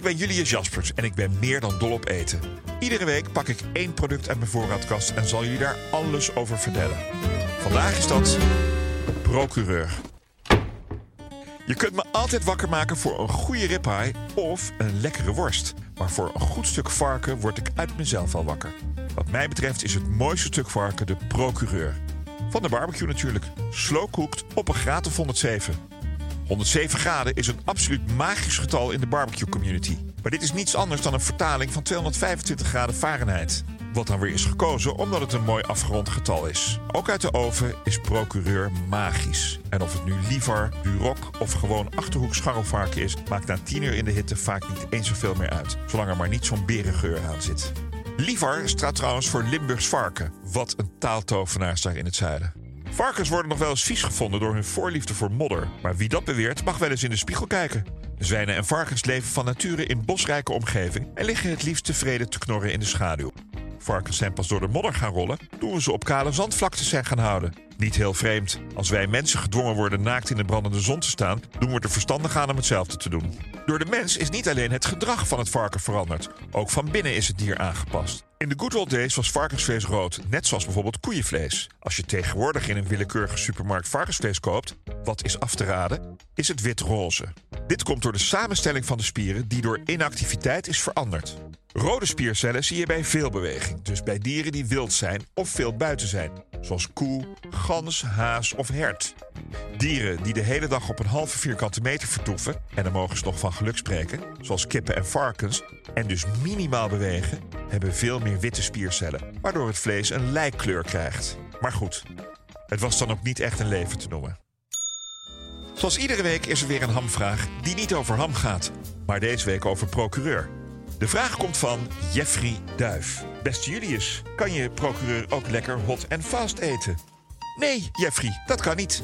Ik ben Julius Jaspers en ik ben meer dan dol op eten. Iedere week pak ik één product uit mijn voorraadkast en zal jullie daar alles over vertellen. Vandaag is dat procureur. Je kunt me altijd wakker maken voor een goede ribeye of een lekkere worst. Maar voor een goed stuk varken word ik uit mezelf al wakker. Wat mij betreft is het mooiste stuk varken de procureur. Van de barbecue natuurlijk. Slow cooked op een graad of 107. 107 graden is een absoluut magisch getal in de barbecue community. Maar dit is niets anders dan een vertaling van 225 graden Fahrenheit. Wat dan weer is gekozen omdat het een mooi afgerond getal is. Ook uit de oven is procureur magisch. En of het nu liever, duroc of gewoon achterhoek scharrelvarken is, maakt na 10 uur in de hitte vaak niet eens zoveel meer uit. Zolang er maar niet zo'n berengeur aan zit. Liever staat trouwens voor Limburgs varken. Wat een taaltovenaars daar in het zuiden. Varkens worden nog wel eens vies gevonden door hun voorliefde voor modder. Maar wie dat beweert, mag wel eens in de spiegel kijken. Zwijnen en varkens leven van nature in bosrijke omgeving en liggen het liefst tevreden te knorren in de schaduw. Varkens zijn pas door de modder gaan rollen toen we ze op kale zandvlaktes zijn gaan houden. Niet heel vreemd. Als wij mensen gedwongen worden naakt in de brandende zon te staan, doen we er verstandig aan om hetzelfde te doen. Door de mens is niet alleen het gedrag van het varken veranderd, ook van binnen is het dier aangepast. In de good old days was varkensvlees rood, net zoals bijvoorbeeld koeienvlees. Als je tegenwoordig in een willekeurige supermarkt varkensvlees koopt, wat is af te raden, is het wit-roze. Dit komt door de samenstelling van de spieren die door inactiviteit is veranderd. Rode spiercellen zie je bij veel beweging, dus bij dieren die wild zijn of veel buiten zijn, zoals koe, gans, haas of hert. Dieren die de hele dag op een halve vierkante meter vertoeven, en dan mogen ze nog van geluk spreken, zoals kippen en varkens, en dus minimaal bewegen, hebben veel meer witte spiercellen, waardoor het vlees een lijkkleur krijgt. Maar goed, het was dan ook niet echt een leven te noemen. Zoals iedere week is er weer een hamvraag die niet over ham gaat, maar deze week over procureur. De vraag komt van Jeffrey Duif. Beste Julius, kan je procureur ook lekker hot en fast eten? Nee, Jeffrey, dat kan niet.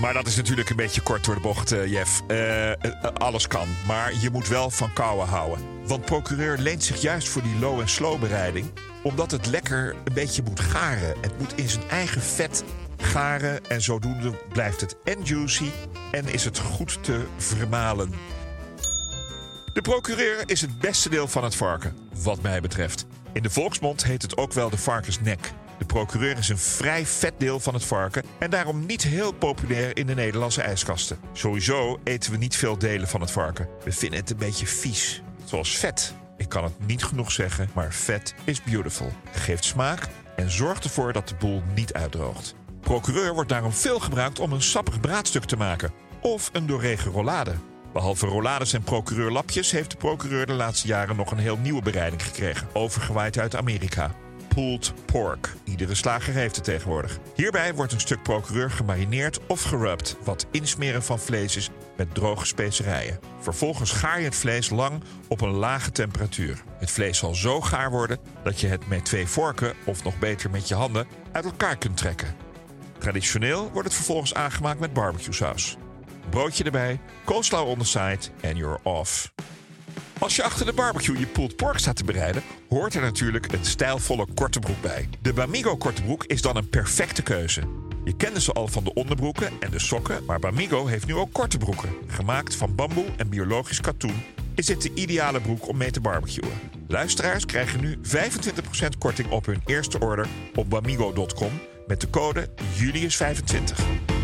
Maar dat is natuurlijk een beetje kort door de bocht, eh, Jeff. Eh, eh, alles kan, maar je moet wel van kouwen houden. Want procureur leent zich juist voor die low- en slow bereiding... omdat het lekker een beetje moet garen. Het moet in zijn eigen vet garen en zodoende blijft het en juicy... en is het goed te vermalen. De procureur is het beste deel van het varken, wat mij betreft. In de volksmond heet het ook wel de varkensnek. De procureur is een vrij vet deel van het varken en daarom niet heel populair in de Nederlandse ijskasten. Sowieso eten we niet veel delen van het varken. We vinden het een beetje vies. Zoals vet. Ik kan het niet genoeg zeggen, maar vet is beautiful. Geeft smaak en zorgt ervoor dat de boel niet uitdroogt. Procureur wordt daarom veel gebruikt om een sappig braadstuk te maken of een doorregen rollade. Behalve rollades en procureurlapjes heeft de procureur de laatste jaren nog een heel nieuwe bereiding gekregen, overgewaaid uit Amerika. Pulled pork. Iedere slager heeft het tegenwoordig. Hierbij wordt een stuk procureur gemarineerd of gerubbed, wat insmeren van vlees is met droge specerijen. Vervolgens gaar je het vlees lang op een lage temperatuur. Het vlees zal zo gaar worden dat je het met twee vorken, of nog beter met je handen, uit elkaar kunt trekken. Traditioneel wordt het vervolgens aangemaakt met barbecue saus. Broodje erbij, coleslaw on the side en you're off. Als je achter de barbecue je pulled pork staat te bereiden, hoort er natuurlijk een stijlvolle korte broek bij. De Bamigo korte broek is dan een perfecte keuze. Je kende ze al van de onderbroeken en de sokken, maar Bamigo heeft nu ook korte broeken. Gemaakt van bamboe en biologisch katoen is dit de ideale broek om mee te barbecuen. Luisteraars krijgen nu 25% korting op hun eerste order op bamigo.com met de code Julius25.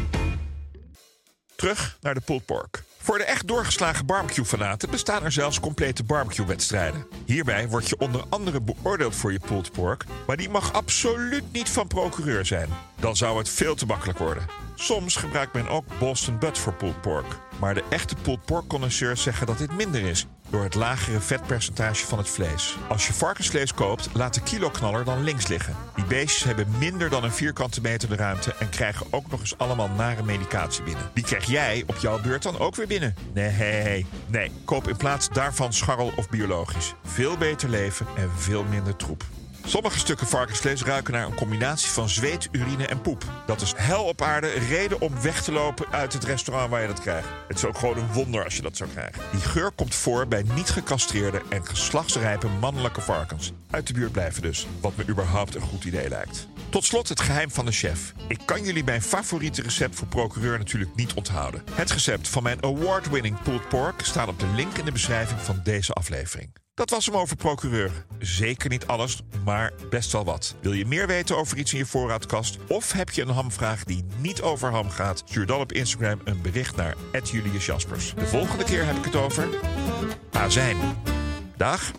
Terug naar de pulled pork. Voor de echt doorgeslagen barbecue-fanaten bestaan er zelfs complete barbecue-wedstrijden. Hierbij word je onder andere beoordeeld voor je pulled pork, maar die mag absoluut niet van procureur zijn. Dan zou het veel te makkelijk worden. Soms gebruikt men ook Boston Butt voor pulled pork. Maar de echte pulled pork connoisseurs zeggen dat dit minder is. Door het lagere vetpercentage van het vlees. Als je varkensvlees koopt, laat de kiloknaller dan links liggen. Die beestjes hebben minder dan een vierkante meter de ruimte en krijgen ook nog eens allemaal nare medicatie binnen. Die krijg jij op jouw beurt dan ook weer binnen. Nee, nee. Koop in plaats daarvan scharrel of biologisch. Veel beter leven en veel minder troep. Sommige stukken varkensvlees ruiken naar een combinatie van zweet, urine en poep. Dat is hel op aarde, reden om weg te lopen uit het restaurant waar je dat krijgt. Het is ook gewoon een wonder als je dat zou krijgen. Die geur komt voor bij niet gecastreerde en geslachtsrijpe mannelijke varkens. Uit de buurt blijven dus, wat me überhaupt een goed idee lijkt. Tot slot het geheim van de chef. Ik kan jullie mijn favoriete recept voor procureur natuurlijk niet onthouden. Het recept van mijn award-winning pulled pork staat op de link in de beschrijving van deze aflevering. Dat was hem over procureur. Zeker niet alles, maar best wel wat. Wil je meer weten over iets in je voorraadkast? Of heb je een hamvraag die niet over ham gaat? Stuur dan op Instagram een bericht naar Julius Jaspers. De volgende keer heb ik het over azijn. Dag.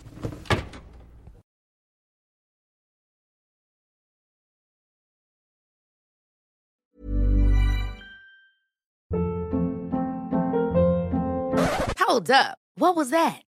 Hold up. What was that?